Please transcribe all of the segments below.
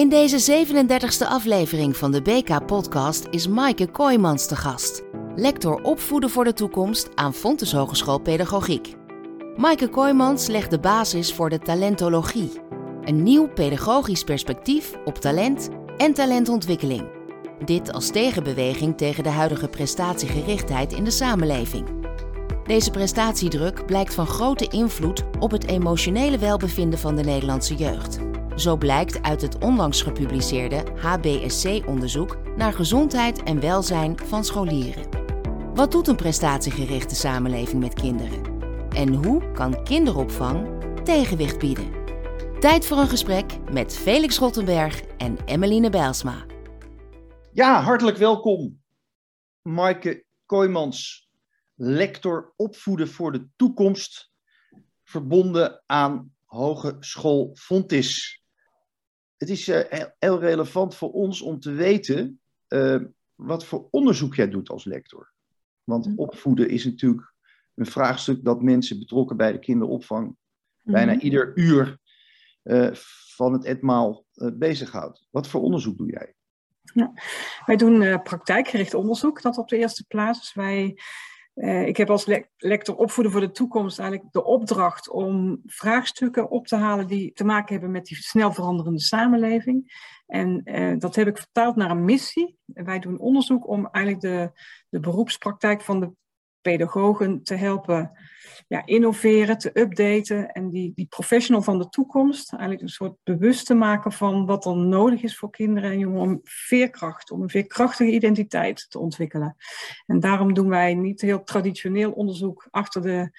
In deze 37e aflevering van de BK-podcast is Maaike Kooijmans te gast. Lector opvoeden voor de toekomst aan Fontes Hogeschool Pedagogiek. Maaike Kooijmans legt de basis voor de talentologie. Een nieuw pedagogisch perspectief op talent en talentontwikkeling. Dit als tegenbeweging tegen de huidige prestatiegerichtheid in de samenleving. Deze prestatiedruk blijkt van grote invloed op het emotionele welbevinden van de Nederlandse jeugd. Zo blijkt uit het onlangs gepubliceerde HBSC-onderzoek naar gezondheid en welzijn van scholieren. Wat doet een prestatiegerichte samenleving met kinderen? En hoe kan kinderopvang tegenwicht bieden? Tijd voor een gesprek met Felix Rottenberg en Emmeline Bijlsma. Ja, hartelijk welkom. Maaike Kooijmans, lector opvoeden voor de toekomst, verbonden aan Hogeschool Fontis het is uh, heel relevant voor ons om te weten uh, wat voor onderzoek jij doet als lector. Want mhm. opvoeden is natuurlijk een vraagstuk dat mensen betrokken bij de kinderopvang bijna mhm. ieder uur uh, van het etmaal bezighoudt. Wat voor onderzoek doe jij? Ja, wij doen praktijkgericht onderzoek, dat op de eerste plaats. Dus wij uh, ik heb als le lector opvoeden voor de toekomst eigenlijk de opdracht om vraagstukken op te halen die te maken hebben met die snel veranderende samenleving. En uh, dat heb ik vertaald naar een missie. Wij doen onderzoek om eigenlijk de, de beroepspraktijk van de pedagogen te helpen ja, innoveren, te updaten en die, die professional van de toekomst eigenlijk een soort bewust te maken van wat er nodig is voor kinderen en jongeren om veerkracht, om een veerkrachtige identiteit te ontwikkelen. En daarom doen wij niet heel traditioneel onderzoek achter de,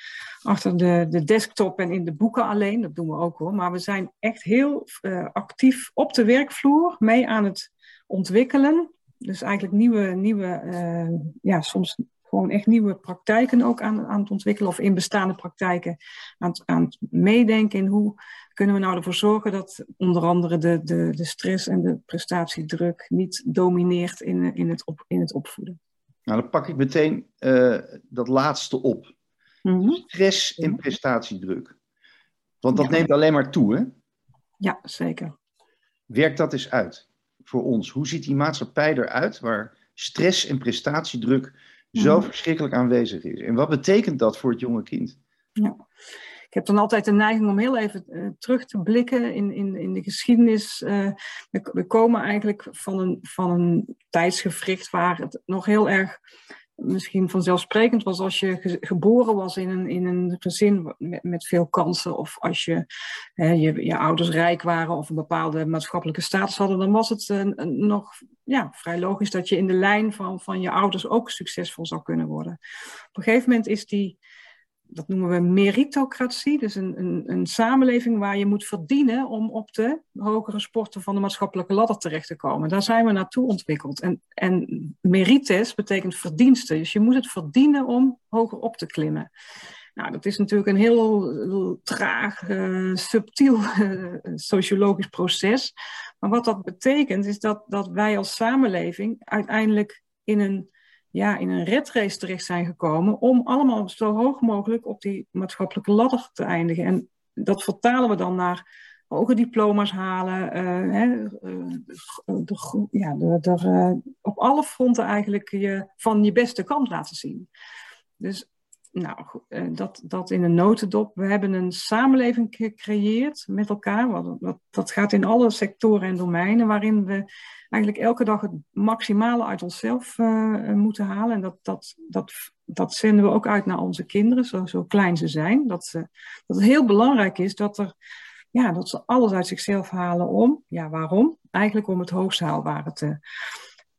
achter de, de desktop en in de boeken alleen, dat doen we ook hoor, maar we zijn echt heel uh, actief op de werkvloer mee aan het ontwikkelen. Dus eigenlijk nieuwe, nieuwe uh, ja, soms gewoon echt nieuwe praktijken ook aan, aan het ontwikkelen of in bestaande praktijken aan aan het meedenken in hoe kunnen we nou ervoor zorgen dat onder andere de, de, de stress en de prestatiedruk niet domineert in, in, het, op, in het opvoeden. Nou, dan pak ik meteen uh, dat laatste op. Mm -hmm. Stress en prestatiedruk. Want dat ja. neemt alleen maar toe, hè? Ja, zeker. Werk dat eens uit voor ons. Hoe ziet die maatschappij eruit waar stress en prestatiedruk zo mhm. verschrikkelijk aanwezig is. En wat betekent dat voor het jonge kind? Ja. Ik heb dan altijd de neiging om heel even uh, terug te blikken in, in, in de geschiedenis. Uh, we, we, komen eigenlijk van een, van een tijdsgevricht waar het nog heel erg misschien vanzelfsprekend was als je ge geboren was in een, in een gezin met, met veel kansen. Of als je, hè, je, je ouders rijk waren of een bepaalde maatschappelijke status hadden. Dan was het uh, nog ja, vrij logisch dat je in de lijn van, van je ouders ook succesvol zou kunnen worden. Op een gegeven moment is die dat noemen we meritocratie, dus een, een, een, samenleving waar je moet verdienen om op de hogere sporten van de maatschappelijke ladder terecht te komen. Daar zijn we naartoe ontwikkeld. En, en merites betekent verdiensten, dus je moet het verdienen om hoger op te klimmen. Nou, dat is natuurlijk een heel, traag, uh, subtiel uh, sociologisch proces. Maar wat dat betekent is dat, dat wij als samenleving uiteindelijk in een ja, in een redrace terecht zijn gekomen om allemaal zo hoog mogelijk op die maatschappelijke ladder te eindigen. En dat vertalen we dan naar hoge diploma's halen, uh, hè, uh, de, ja, de, uh, op alle fronten eigenlijk je van je beste kant laten zien. Dus nou, dat, dat in een notendop. We hebben een samenleving gecreëerd met elkaar. Wat, dat gaat in alle sectoren en domeinen waarin we eigenlijk elke dag het maximale uit onszelf uh, moeten halen. En dat, dat, dat, dat zenden we ook uit naar onze kinderen, zo, zo klein ze zijn. Dat, ze, dat het heel belangrijk is dat, er, ja, dat ze alles uit zichzelf halen om, ja, waarom? Eigenlijk om het hoogst haalbare te,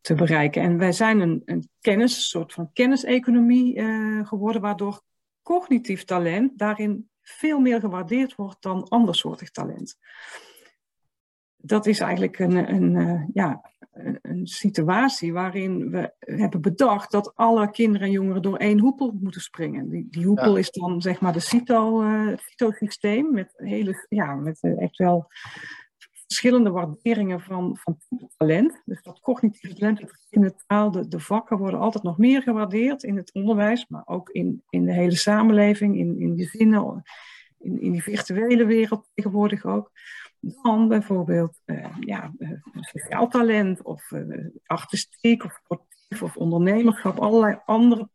te bereiken. En wij zijn een, een kennis, een soort van kenniseconomie uh, geworden, waardoor cognitief talent daarin veel meer gewaardeerd wordt dan andersoortig talent dat is eigenlijk een, een, uh, ja, een situatie waarin we hebben bedacht dat alle kinderen en jongeren door één hoepel moeten springen. Die, die hoepel is dan zeg maar de CITO, uh, CITO-systeem met, hele, ja, met echt wel verschillende waarderingen van, van talent. Dus dat cognitieve talent in de taal, de, vakken worden altijd nog meer gewaardeerd in het onderwijs, maar ook in, in de hele samenleving, in, in gezinnen, in, in die virtuele wereld tegenwoordig ook. dan bijvoorbeeld uh, ja, sociaal talent of artistiek of sportief of ondernemerschap. Allerlei andere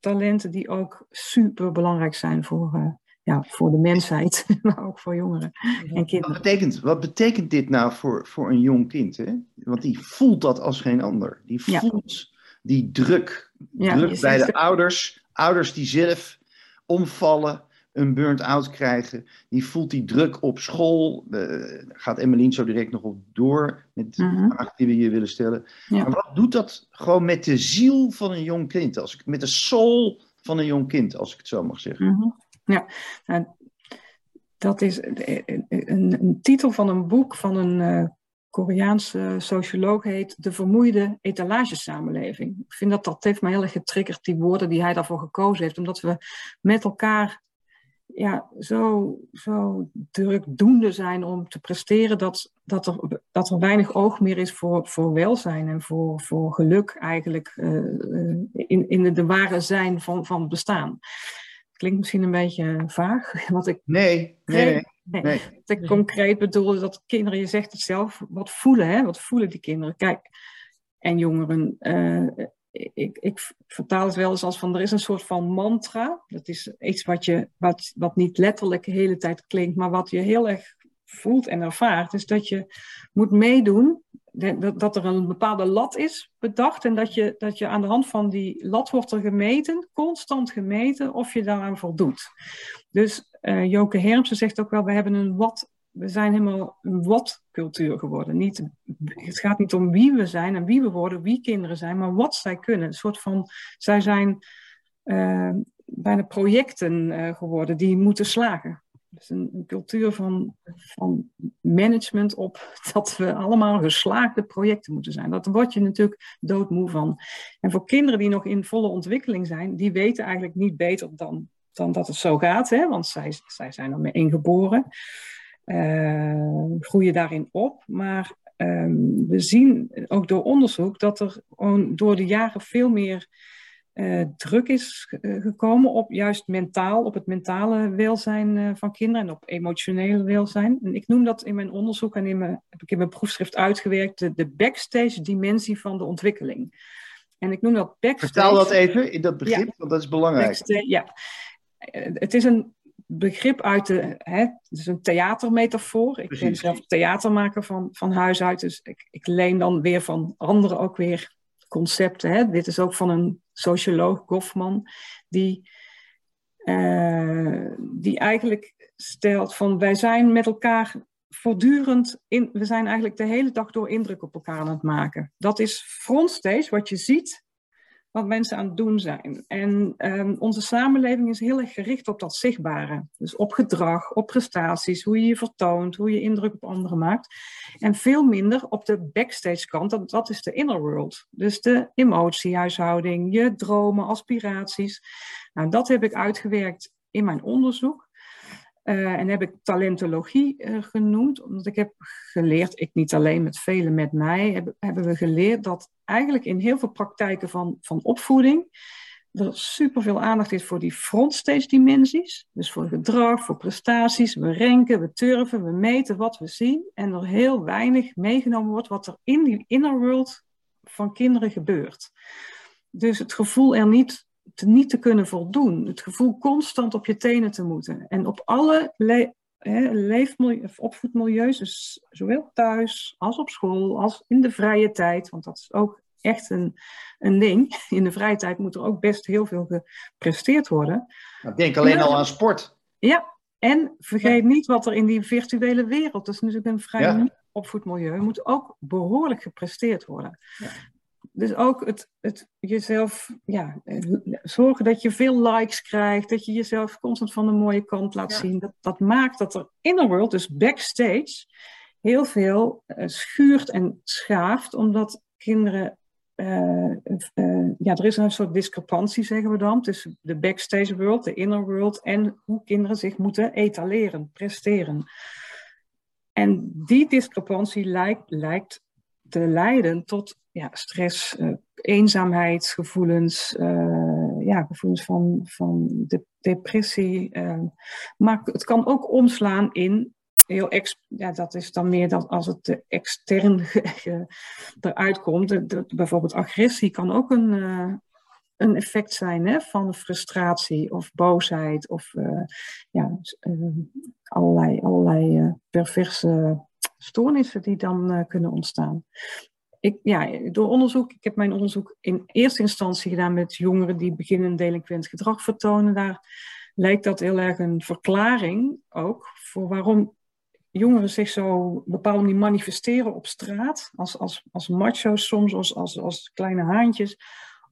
talenten die ook super belangrijk zijn voor, ja, voor de mensheid, maar ook voor jongeren en kinderen. Wat betekent, wat betekent dit nou voor, voor een jong kind? Hè? Want die voelt dat als geen ander. Die voelt die druk. Ja, druk bij de ouders. Ouders die zelf omvallen, een burn-out krijgen. Die voelt die druk op school. Uh, gaat Emmeline zo direct nog op door met de mm vraag die we hier willen stellen. Maar wat doet dat gewoon met de ziel van een jong kind? Als ik, met de soul van een jong kind, als ik het zo mag zeggen. Mm ja, nou, dat is een, een, titel van een boek van een uh, Koreaanse socioloog heet De vermoeide etalagesamenleving. Ik vind dat dat heeft mij heel erg getriggerd, die woorden die hij daarvoor gekozen heeft, omdat we met elkaar ja, zo, zo drukdoende zijn om te presteren dat, dat, er, dat er weinig oog meer is voor, voor welzijn en voor, voor geluk eigenlijk in, in de ware zijn van, van bestaan. Klinkt misschien een beetje vaag. Wat ik nee, nee, nee. nee. Wat ik concreet bedoel dat kinderen, je zegt het zelf, wat voelen, hè? Wat voelen die kinderen? Kijk, en jongeren. Uh, ik, ik, vertaal het wel eens als van er is een soort van mantra. Dat is iets wat, je, wat, wat niet letterlijk de hele tijd klinkt, maar wat je heel erg voelt en ervaart. Is dat je moet meedoen dat er een bepaalde lat is bedacht en dat je, dat je aan de hand van die lat wordt er gemeten, constant gemeten, of je daaraan voldoet. Dus uh, Joke Hermsen zegt ook wel, we hebben een wat, we zijn helemaal een wat-cultuur geworden. Niet, het gaat niet om wie we zijn en wie we worden, wie kinderen zijn, maar wat zij kunnen. Een soort van, zij zijn uh, bijna projecten uh, geworden die moeten slagen. Dus een, cultuur van, van management op dat we allemaal geslaagde projecten moeten zijn. Dat word je natuurlijk doodmoe van. En voor kinderen die nog in volle ontwikkeling zijn, die weten eigenlijk niet beter dan, dan dat het zo gaat. Hè? Want zij, zij zijn ermee ingeboren, uh, groeien daarin op. Maar uh, we zien ook door onderzoek dat er door de jaren veel meer uh, druk is eh, gekomen op juist mentaal, op het mentale welzijn uh, van kinderen en op emotionele welzijn. En ik noem dat in mijn onderzoek en in mijn, heb ik in mijn proefschrift uitgewerkt de, de backstage dimensie van de ontwikkeling. En ik noem dat backstage. Vertaal dat even in dat begrip, want dat is belangrijk. ja, het is een begrip uit de, hè, het is een theatermetafoor. Ik ben zelf theatermaker van, van huis uit, dus ik, ik leen dan weer van anderen ook weer concepten. Hè. Dit is ook van een socioloog, Goffman, die, uh, die eigenlijk stelt van wij zijn met elkaar voortdurend, in, we zijn eigenlijk de hele dag door indruk op elkaar aan het maken. Dat is frontstage, wat je ziet, wat mensen aan het doen zijn. En um, onze samenleving is heel erg gericht op dat zichtbare. Dus op gedrag, op prestaties, hoe je je vertoont, hoe je indruk op anderen maakt. En veel minder op de backstage kant, dat, dat is de inner world. Dus de emotiehuishouding, je dromen, aspiraties. Nou, dat heb ik uitgewerkt in mijn onderzoek. Uh, en heb ik talentologie uh, genoemd, omdat ik heb geleerd, ik niet alleen met velen met mij, heb, hebben we geleerd dat eigenlijk in heel veel praktijken van, van opvoeding er superveel aandacht is voor die frontstage dimensies. Dus voor gedrag, voor prestaties. We renken, we turven, we meten wat we zien. En er heel weinig meegenomen wordt wat er in die inner world van kinderen gebeurt. Dus het gevoel er niet te, niet te kunnen voldoen. Het gevoel constant op je tenen te moeten. En op alle le leefmilieu, opvoedmilieus, dus zowel thuis als op school, als in de vrije tijd, want dat is ook echt een, een ding. In de vrije tijd moet er ook best heel veel gepresteerd worden. Ik denk alleen al aan sport. Ja, en vergeet niet wat er in die virtuele wereld, dat is natuurlijk een vrij ja. opvoedmilieu, moet ook behoorlijk gepresteerd worden. Dus ook het, het jezelf, ja, zorgen dat je veel likes krijgt, dat je jezelf constant van de mooie kant laat zien. Dat, dat maakt dat er in de world, dus backstage, heel veel uh, schuurt en schaaft, omdat kinderen. Uh, uh, ja, er is een soort discrepantie, zeggen we dan, tussen de backstage world, de inner world en hoe kinderen zich moeten etaleren, presteren. En die discrepantie lijkt, lijkt te leiden tot ja, stress, eenzaamheidsgevoelens, uh, ja, gevoelens van, van de, depressie. Uh, maar het kan ook omslaan in, heel ex, ja, dat is dan meer dat als het te extern eruit komt. Bijvoorbeeld agressie kan ook een, uh, een effect zijn hè, van frustratie of boosheid of ja, allerlei, allerlei perverse stoornissen die dan kunnen ontstaan. Ik, ja, door onderzoek, ik heb mijn onderzoek in eerste instantie gedaan met jongeren die beginnend delinquent gedrag vertonen. Daar lijkt dat heel erg een verklaring ook voor waarom jongeren zich zo bepaalde manier manifesteren op straat, als, als, als macho's soms, als, als, als kleine haantjes.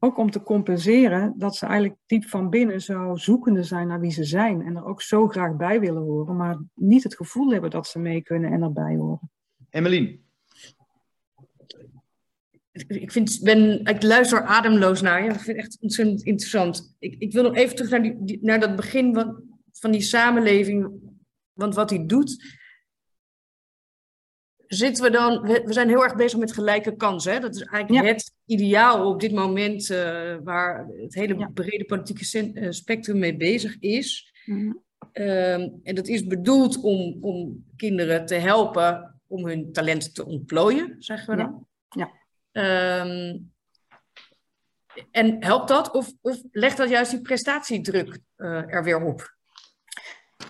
Ook om te compenseren dat ze eigenlijk diep van binnen zo zoekende zijn naar wie ze zijn. En er ook zo graag bij willen horen, maar niet het gevoel hebben dat ze mee kunnen en erbij horen. Emmeline. Ik, vind, ben, ik luister ademloos naar je. Ik vind het echt ontzettend interessant. Ik, ik wil nog even terug naar, die, naar dat begin van, van die samenleving. Want wat hij doet, zitten we dan, we, zijn heel erg bezig met gelijke kansen. Hè? Dat is eigenlijk het ideaal op dit moment uh, waar het hele brede politieke eh, spectrum mee bezig is. Mhm. Ehm, en dat is bedoeld om, om kinderen te helpen om hun talenten te ontplooien, zeggen we dan. Ja. Ehm, en helpt dat of, of legt dat juist die prestatiedruk uh, er weer op?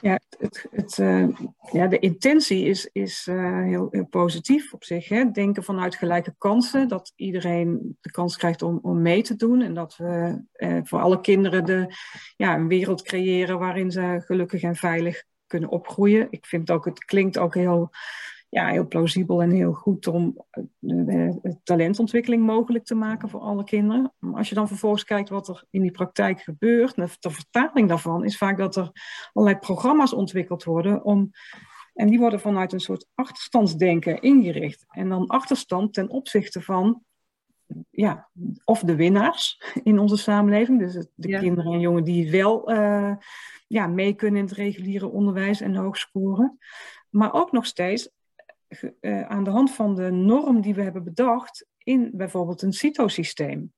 Ja, het, het, uh, ja, de intentie is, is uh, heel, heel, positief op zich. Hè? Denken vanuit gelijke kansen, dat iedereen de kans krijgt om, om mee te doen. En dat we uh, voor alle kinderen de, ja, een wereld creëren waarin ze gelukkig en veilig kunnen opgroeien. Ik vind ook, het klinkt ook heel ja, heel plausibel en heel goed om uh, talentontwikkeling mogelijk te maken voor alle kinderen. Maar als je dan vervolgens kijkt wat er in die praktijk gebeurt, de vertaling daarvan is vaak dat er allerlei programma's ontwikkeld worden om. En die worden vanuit een soort achterstandsdenken ingericht. En dan achterstand ten opzichte van ja, of de winnaars in onze samenleving, dus de kinderen en jongen die wel uh, ja, mee kunnen in het reguliere onderwijs en hoog scoren. Maar ook nog steeds uh, aan de hand van de norm die we hebben bedacht in bijvoorbeeld een CITO-systeem.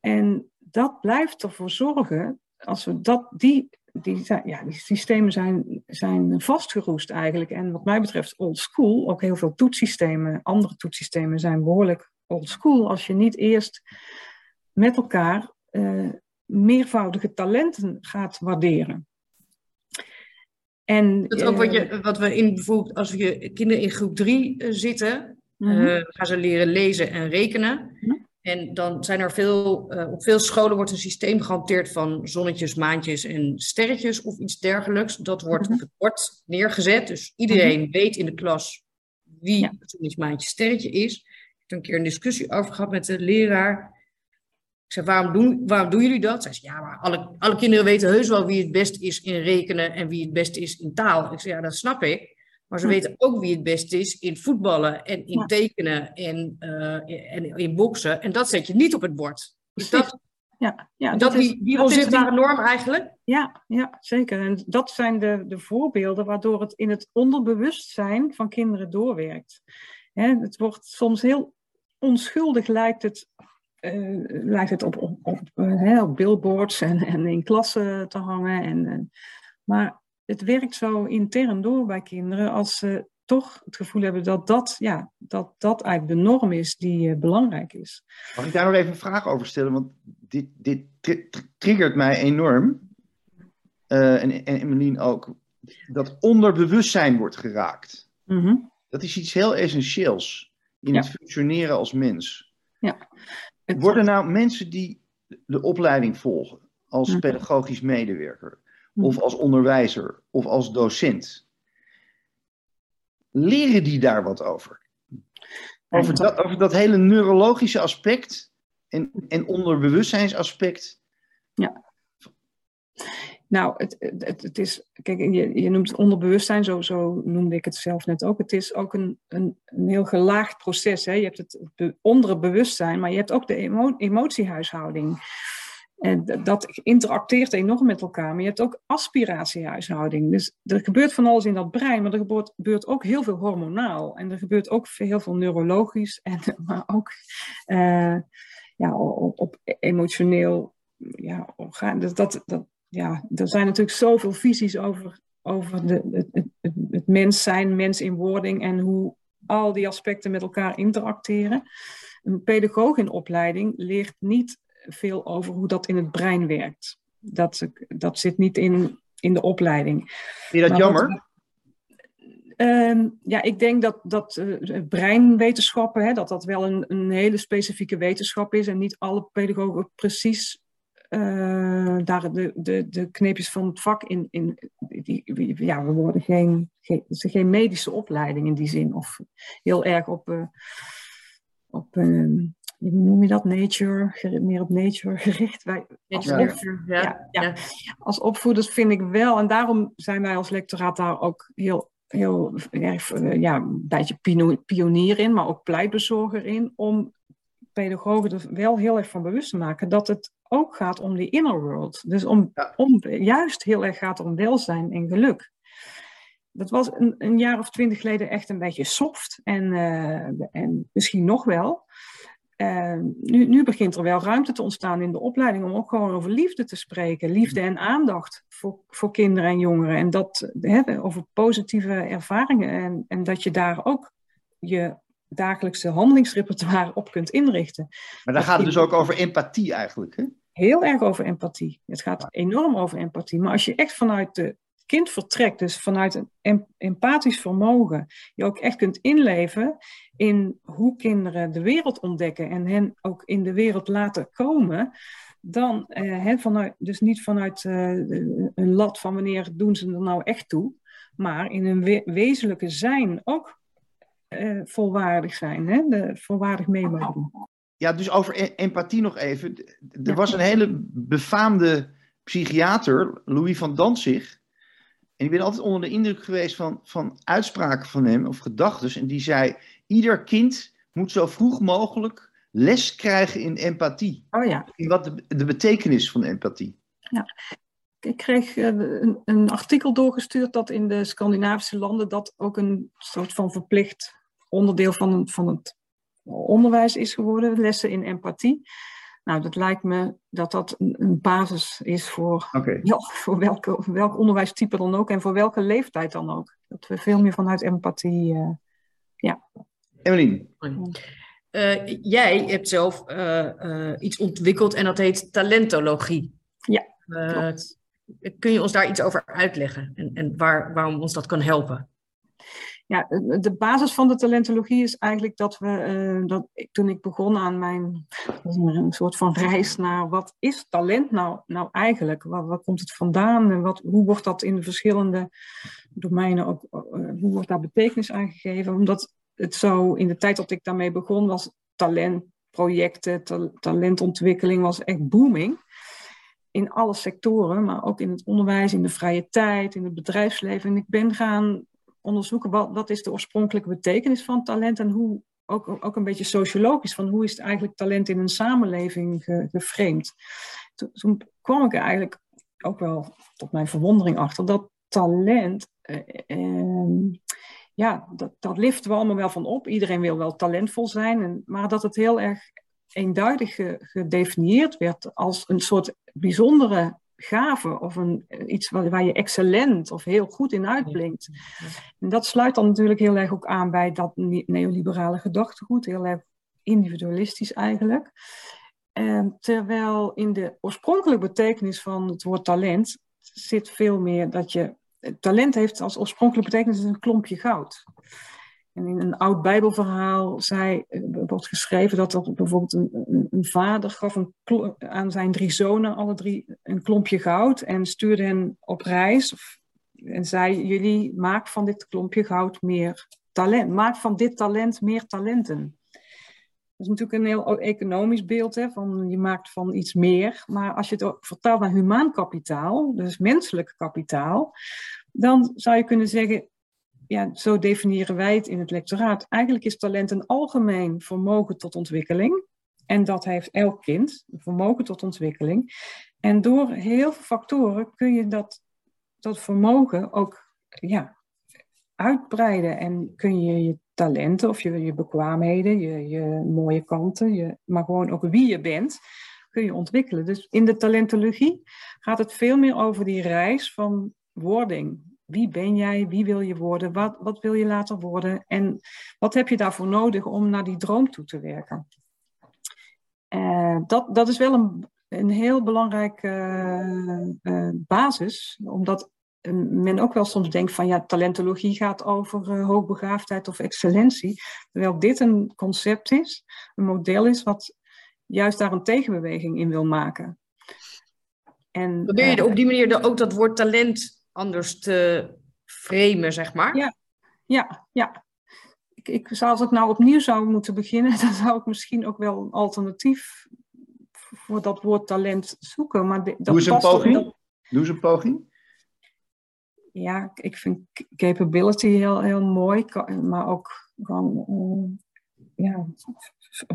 En dat blijft ervoor zorgen, als we dat, die, die, ja, die systemen zijn, zijn vastgeroest eigenlijk. En wat mij betreft old school, ook heel veel toetsystemen, andere toetsystemen zijn behoorlijk old school. Als je niet eerst met elkaar uh, meervoudige talenten gaat waarderen. En, dat is ook wat, je, eh, wat we in bijvoorbeeld als we kinderen in groep 3 uh, eh, zitten, mm gaan ze leren lezen en rekenen. Mhm. En dan zijn er veel, op veel scholen wordt een systeem gehanteerd van zonnetjes, maantjes en sterretjes of iets dergelijks. Dat wordt mm op het bord neergezet. Dus iedereen mhm. weet in de klas wie ja. het zonnetje, maantje, sterretje is. Ik heb een keer een discussie over gehad met de leraar. Ik zei, waarom doen, waarom doen jullie dat? Zij zei, ja, maar alle, alle kinderen weten heus wel wie het best is in rekenen en wie het best is in taal. Ik zei, ja, dat snap ik. Maar ze weten ook wie het best is in voetballen en in tekenen en, uh, en in boksen. En dat zet je niet op het bord. Dus dat, ja, ja, dat, dat is, die, die onzichtbare norm eigenlijk? Ja, ja, zeker. En dat zijn de, de voorbeelden waardoor het in het onderbewustzijn van kinderen doorwerkt. Hè, het wordt soms heel onschuldig lijkt het uh, lijkt het op, op, op, uh, op, billboards en, en in klassen te hangen. En, en, maar het werkt zo intern door bij kinderen als ze toch het gevoel hebben dat dat, ja, dat, dat eigenlijk de norm is die uh, belangrijk is. Mag ik daar nog even een vraag over stellen? Want dit, dit triggert mij enorm. en, en Emeline ook. Dat onderbewustzijn wordt geraakt. Mm -hmm. Dat is iets heel essentieels in ja. het functioneren als mens. Ja. Worden nou mensen die de opleiding volgen als mhm. pedagogisch medewerker, mhm. of als onderwijzer, of als docent, leren die daar wat over? Over dat, over dat hele neurologische aspect en, en onderbewustzijnsaspect. Ja. Nou, het, het, het is, kijk, je, je noemt onderbewustzijn, zo, zo noemde ik het zelf net ook. Het is ook een, een, heel gelaagd proces. Hè? Je hebt het, het onder bewustzijn, maar je hebt ook de emo, emotiehuishouding. En dat interacteert enorm met elkaar. Maar je hebt ook aspiratiehuishouding. Dus er gebeurt van alles in dat brein, maar er gebeurt, gebeurt ook heel veel hormonaal. En er gebeurt ook heel veel neurologisch, en, maar ook uh, ja, op, op emotioneel ja, orgaan. Dus dat, dat, ja, er zijn natuurlijk zoveel visies over over de, het, het, het mens zijn, mens in wording en hoe al die aspecten met elkaar interacteren. Een pedagoog in opleiding leert niet veel over hoe dat in het brein werkt. Dat, dat zit niet in, in de opleiding. Vind je dat jammer? Ehm, ja, ik denk dat, dat uh, breinwetenschappen, hè, dat dat wel een, een hele specifieke wetenschap is en niet alle pedagogen precies uh, daar de, de, de kneepjes van het vak in. in die, ja, we worden geen, geen, geen medische opleiding in die zin, of heel erg op, uh, op uh, hoe noem je dat, nature, meer op nature gericht. Wij, als, ja. Opvoeders, ja, ja, als opvoeders vind ik wel, en daarom zijn wij als lectoraat daar ook heel heel erg ja, een beetje pionier in, maar ook pleitbezorger in, om pedagogen er wel heel erg van bewust te maken dat het ook gaat om die inner world. Dus om, om, juist heel erg gaat om welzijn en geluk. Dat was een, een jaar of twintig geleden echt een beetje soft en, uh, en misschien nog wel. Uh, nu, nu begint er wel ruimte te ontstaan in de opleiding om ook gewoon over liefde te spreken. Liefde en aandacht voor, voor kinderen en jongeren. En dat hè, over positieve ervaringen. En, en dat je daar ook je dagelijkse handelingsrepertoire op kunt inrichten. Maar dan gaat het dus ook over empathie eigenlijk, hè? Heel erg over empathie. Het gaat enorm over empathie. Maar als je echt vanuit het kind vertrekt, dus vanuit een empathisch vermogen, je ook echt kunt inleven in hoe kinderen de wereld ontdekken en hen ook in de wereld laten komen, dan, eh, vanuit, dus niet vanuit uh, een lat van wanneer doen ze er nou echt toe, maar in een we wezenlijke zijn ook uh, volwaardig zijn, hè? De, volwaardig meemogen. Ja, dus over e-, empathie nog even. Er was een hele befaamde psychiater, Louis van Danzig. En ik ben altijd onder de indruk geweest van, van uitspraken van hem of gedachten. En die zei: ieder kind moet zo vroeg mogelijk les krijgen in empathie. Oh ja. In wat de, de betekenis van empathie. Ja. Ik kreeg eh, een, een, artikel doorgestuurd dat in de Scandinavische landen dat ook een soort van verplicht onderdeel van, van het onderwijs is geworden, lessen in empathie. Nou, dat lijkt me dat dat een, basis is voor, ja, voor welke, welk onderwijstype dan ook en voor welke leeftijd dan ook. Dat we veel meer vanuit empathie, uh, ja. Emmeline. Uh, jij hebt zelf uh, iets ontwikkeld en dat heet talentologie. Ja, Kun je ons daar iets over uitleggen en, en waar, waarom ons dat kan helpen? Ja, de basis van de talentologie is eigenlijk dat we, uh, dat toen ik begon aan mijn een soort van reis naar wat is talent nou, nou eigenlijk? Waar, waar komt het vandaan? En wat, hoe wordt dat in de verschillende domeinen ook, uh, hoe wordt daar betekenis aan gegeven? Omdat het zo, in de tijd dat ik daarmee begon, was talentprojecten, ta talentontwikkeling was echt booming in alle sectoren, maar ook in het onderwijs, in de vrije tijd, in het bedrijfsleven. En ik ben gaan onderzoeken wat, wat is de oorspronkelijke betekenis van talent en hoe, ook, ook een beetje sociologisch, van hoe is het eigenlijk talent in een samenleving ge, geframed. Toen, kwam ik er eigenlijk ook wel tot mijn verwondering achter dat talent, eh, eh, ja, dat, dat liften we allemaal wel van op. Iedereen wil wel talentvol zijn, en, maar dat het heel erg eenduidig gedefinieerd werd als een soort bijzondere gave of een, iets waar, waar, je excellent of heel goed in uitblinkt. En dat sluit dan natuurlijk heel erg ook aan bij dat neoliberale gedachtegoed, heel erg individualistisch eigenlijk. En terwijl in de oorspronkelijke betekenis van het woord talent zit veel meer dat je. Talent heeft als oorspronkelijke betekenis een klompje goud. En in een oud Bijbelverhaal eh, wordt geschreven dat er bijvoorbeeld een, een, vader gaf een aan zijn drie zonen, alle drie, een klompje goud en stuurde hen op reis. En zei: Jullie maak van dit klompje goud meer talent. Maak van dit talent meer talenten. Dat is natuurlijk een heel economisch beeld, hè, van je maakt van iets meer. Maar als je het vertaalt naar humaan kapitaal, dus menselijk kapitaal, dan zou je kunnen zeggen, ja, zo definiëren wij het in het lectoraat. Eigenlijk is talent een algemeen vermogen tot ontwikkeling. En dat heeft elk kind, een vermogen tot ontwikkeling. En door heel veel factoren kun je dat, dat vermogen ook ja, uitbreiden. En kun je je talenten of je, je bekwaamheden, je, je mooie kanten, je, maar gewoon ook wie je bent, kun je ontwikkelen. Dus in de talentologie gaat het veel meer over die reis van wording wie ben jij, wie wil je worden, wat, wat wil je later worden en wat heb je daarvoor nodig om naar die droom toe te werken. Uh, dat, dat is wel een, een heel belangrijke uh, basis, omdat men ook wel soms denkt van ja, talentologie gaat over hoogbegaafdheid of excellentie. Terwijl dit een concept is, een model is wat juist daar een tegenbeweging in wil maken. En, Probeer je op die manier ook dat woord talent anders te framen, zeg maar? Ja, ja, ja. Ik, ik, als ik nou opnieuw zou moeten beginnen, dan zou ik misschien ook wel een alternatief voor dat woord talent zoeken. Maar de, dat Doe eens een poging. Dat... Doe eens een poging ja, ik vind capability heel, heel mooi, maar ook gewoon uh, ja,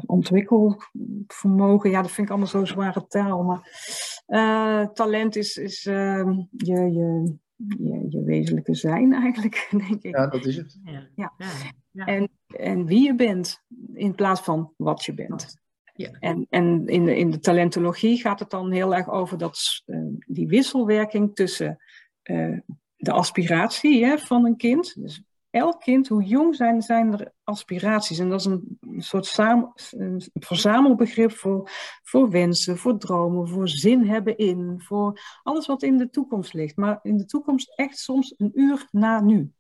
ontwikkelvermogen. Ja, dat vind ik allemaal zo zware taal. Maar uh, talent is, is uh, je, je, je, je, wezenlijke zijn eigenlijk, denk ik. Ja, dat is het. Ja. ja. ja. En, en wie je bent, in plaats van wat je bent. Ja. En, en in, de, in de talentologie gaat het dan heel erg over dat, die wisselwerking tussen de aspiratie hè, van een kind. Dus elk kind, hoe jong zijn, zijn er aspiraties. En dat is een, soort verzamelbegrip voor, voor wensen, voor dromen, voor zin hebben in, voor alles wat in de toekomst ligt. Maar in de toekomst echt soms een uur na nu.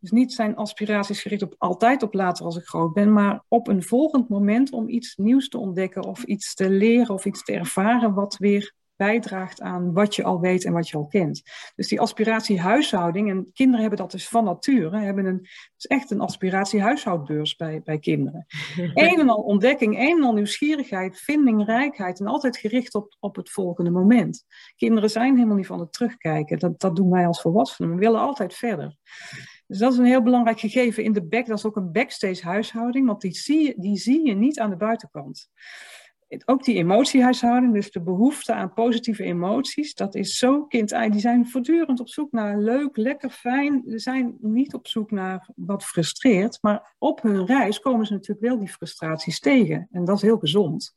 Dus niet zijn aspiraties gericht op altijd op later als ik groot ben, maar op een volgend moment om iets nieuws te ontdekken of iets te leren of iets te ervaren wat weer bijdraagt aan wat je al weet en wat je al kent. Dus die aspiratie huishouding, en kinderen hebben dat dus van nature, hebben een, het is echt een aspiratie huishoudbeurs bij, bij kinderen. een en al ontdekking, een en al nieuwsgierigheid, vinding, rijkheid en altijd gericht op, op het volgende moment. Kinderen zijn helemaal niet van het terugkijken, dat, dat doen wij als volwassenen, we willen altijd verder. Dus dat is een heel belangrijk gegeven in de back. Dat is ook een backstage huishouding, want die zie je, die zie je niet aan de buitenkant ook die emotiehuishouding, dus de behoefte aan positieve emoties, dat is zo kind Die zijn voortdurend op zoek naar leuk, lekker, fijn. Ze zijn niet op zoek naar wat frustreert, maar op hun reis komen ze natuurlijk wel die frustraties tegen. En dat is heel gezond.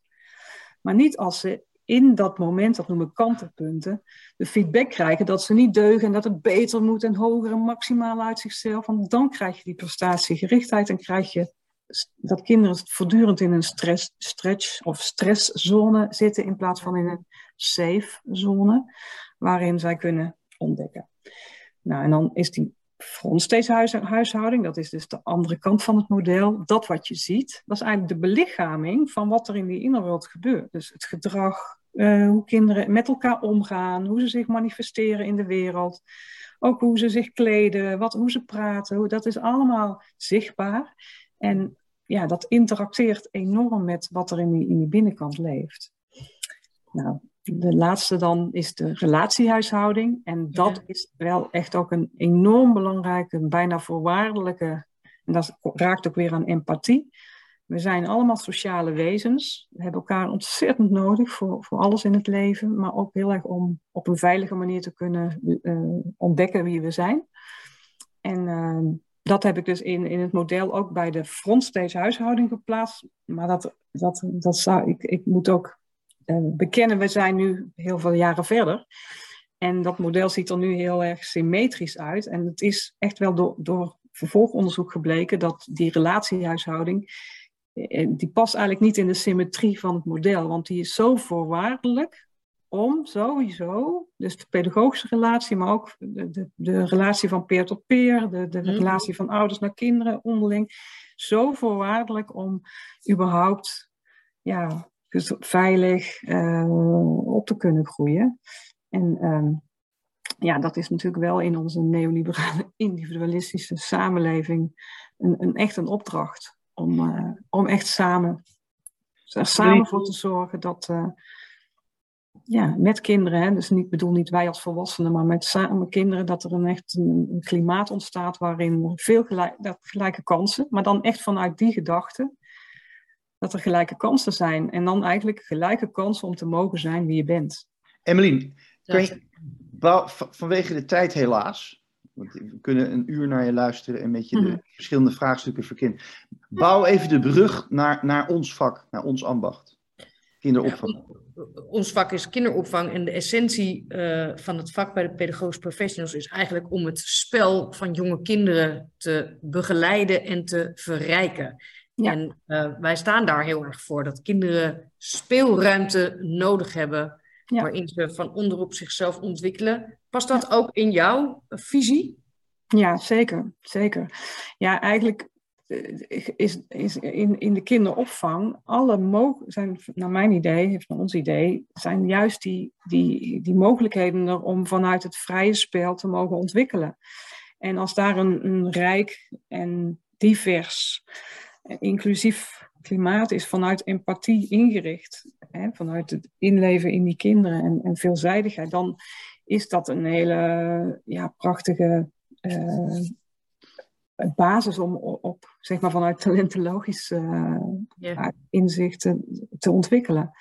Maar niet als ze in dat moment, dat noemen kantelpunten, de feedback krijgen dat ze niet deugen en dat het beter moet en hoger en maximaal uit zichzelf. Want dan krijg je die prestatiegerichtheid en krijg je dat kinderen voortdurend in een stress, stretch of streszone zitten in plaats van in een safe zone waarin zij kunnen ontdekken. Nou, en dan is die frontstage huishouding, dat is dus de andere kant van het model. Dat wat je ziet, dat is eigenlijk de belichaming van wat er in die innerwereld gebeurt. Dus het gedrag, uh, hoe kinderen met elkaar omgaan, hoe ze zich manifesteren in de wereld. Ook hoe ze zich kleden, wat, hoe ze praten, hoe, dat is allemaal zichtbaar. En ja, dat interacteert enorm met wat er in die, in die binnenkant leeft. Nou, de laatste dan is de relatiehuishouding. En dat is wel echt ook een enorm belangrijke, bijna voorwaardelijke. En dat raakt ook weer aan empathie. We zijn allemaal sociale wezens. We hebben elkaar ontzettend nodig voor, voor alles in het leven. Maar ook heel erg om op een veilige manier te kunnen uh, ontdekken wie we zijn. En uh, dat heb ik dus in, in het model ook bij de frontstage huishouding geplaatst. Maar dat, dat, dat zou ik, ik moet ook uh, bekennen, we zijn nu heel veel jaren verder. En dat model ziet er nu heel erg symmetrisch uit. En het is echt wel door, door vervolgonderzoek gebleken dat die relatiehuishouding, eh, die past eigenlijk niet in de symmetrie van het model. Want die is zo voorwaardelijk om sowieso, dus de pedagogische relatie, maar ook de, de, de relatie van peer tot peer, de, de mhm. relatie van ouders naar kinderen onderling, zo voorwaardelijk om überhaupt ja, veilig uh, op te kunnen groeien. En um, ja, dat is natuurlijk wel in onze neoliberale individualistische samenleving een, een echt een opdracht om, uh, om echt samen, er samen voor te zorgen dat, uh, ja, met kinderen, hè, dus niet bedoel niet wij als volwassenen, maar met samen kinderen, dat er een echt een, klimaat ontstaat waarin veel gelijk, dat, gelijke kansen, maar dan echt vanuit die gedachte, dat er gelijke kansen zijn. En dan eigenlijk gelijke kansen om te mogen zijn wie je bent. Emmeline, je, vanwege de tijd helaas, want we kunnen een uur naar je luisteren en met je de mhm. verschillende vraagstukken verkennen. Bouw even de brug naar, naar ons vak, naar ons ambacht. Kinderopvang. Ons vak is kinderopvang en de essentie uh, van het vak bij de pedagogische professionals is eigenlijk om het spel van jonge kinderen te begeleiden en te verrijken. Ja. En uh, wij staan daar heel erg voor dat kinderen speelruimte nodig hebben ja. waarin ze van onderop zichzelf ontwikkelen. Past dat ook in jouw visie? Ja, zeker. zeker. Ja, eigenlijk eh, is, is in, in de kinderopvang alle zijn, naar mijn idee, naar ons idee, zijn juist die, die, die mogelijkheden er om vanuit het vrije spel te mogen ontwikkelen. En als daar een, rijk en divers, inclusief klimaat is vanuit empathie ingericht, hè, vanuit het inleven in die kinderen en, en veelzijdigheid, dan is dat een hele ja, prachtige uh, basis om op, zeg maar, vanuit talentologische uh, inzichten te ontwikkelen.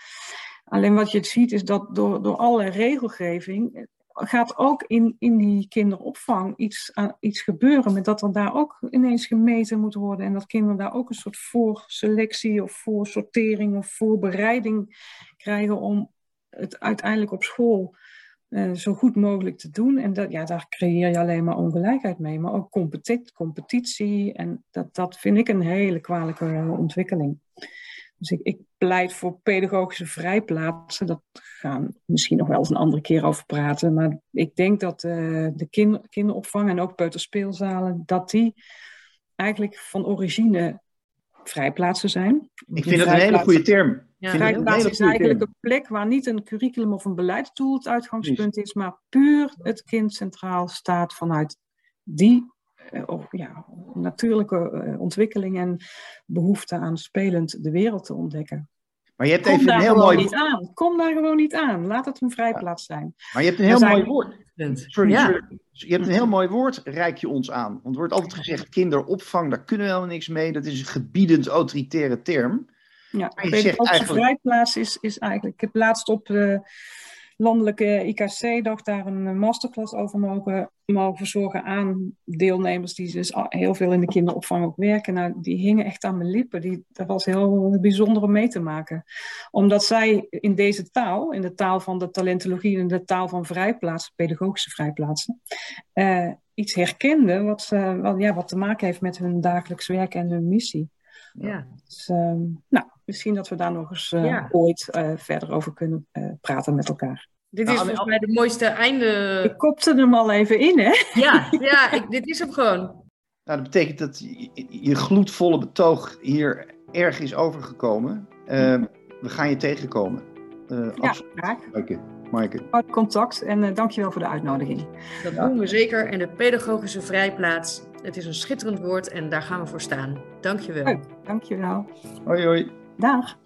Alleen wat je ziet is dat door, door alle regelgeving gaat ook in, in die kinderopvang iets, iets gebeuren met dat er daar ook ineens gemeten moet worden en dat kinderen daar ook een soort voorselectie of voorsortering of voorbereiding krijgen om het uiteindelijk op school uh, zo goed mogelijk te doen. En dat, ja, daar creëer je alleen maar ongelijkheid mee, maar ook competitie. competitie en dat, dat vind ik een hele kwalijke ontwikkeling. Dus ik, ik pleit voor pedagogische vrijplaatsen. Dat gaan we misschien nog wel eens een andere keer over praten. Maar ik denk dat uh, de kinder, kinderopvang en ook peuterspeelzalen, dat die eigenlijk van origine vrijplaatsen zijn. Ik vind dat een hele goede term. Ja. Vrijplaats is eigenlijk een plek waar niet een curriculum of een beleidstool het uitgangspunt is, maar puur het kind centraal staat vanuit die uh, ja, natuurlijke uh, ontwikkeling en behoefte aan spelend de wereld te ontdekken. Maar je hebt Kom even daar een heel gewoon mooi niet aan. Kom daar gewoon niet aan. Laat het een vrijplaats zijn. Maar je hebt een heel mooi woord. Sorry, Ja. sorry. Je hebt een heel mooi woord, reik je ons aan. Want er wordt altijd gezegd, kinderopvang, daar kunnen we helemaal niks mee. Dat is een gebiedend autoritaire term. Ja, Maar je zegt eigenlijk- vrijplaats is, is eigenlijk... Ik heb laatst op de landelijke IKC-dag daar een eh, masterclass over mogen, mogen verzorgen aan deelnemers die dus heel veel in de kinderopvang ook werken. Nou, die hingen echt aan mijn lippen. Die, dat was heel bijzonder om mee te maken. Omdat zij in deze taal, in de taal van de talentologie en de taal van vrijplaatsen, pedagogische vrijplaatsen, eh, iets herkenden wat, wat, ja, wat te maken heeft met hun dagelijks werk en hun missie. Ja. Dus, ehm, nou, misschien dat we daar nog eens eh, Ja. ooit eh, verder over kunnen eh, praten met elkaar. Dit Nou, is en- volgens mij de mooiste einde. Ik kopte hem al even in, hè? Ja, ja ik, dit is hem gewoon. Nou, dat betekent dat je, je gloedvolle betoog hier erg is overgekomen. Eh, we gaan je tegenkomen. Eh Ja, absoluut, graag. Maaike. Maaike. Houd contact en eh, dankjewel voor de uitnodiging. Dat Ja. doen we zeker. En de pedagogische vrijplaats. Het is een schitterend woord en daar gaan we voor staan. Dankjewel. Leuk, dankjewel. Hoi hoi. Dag.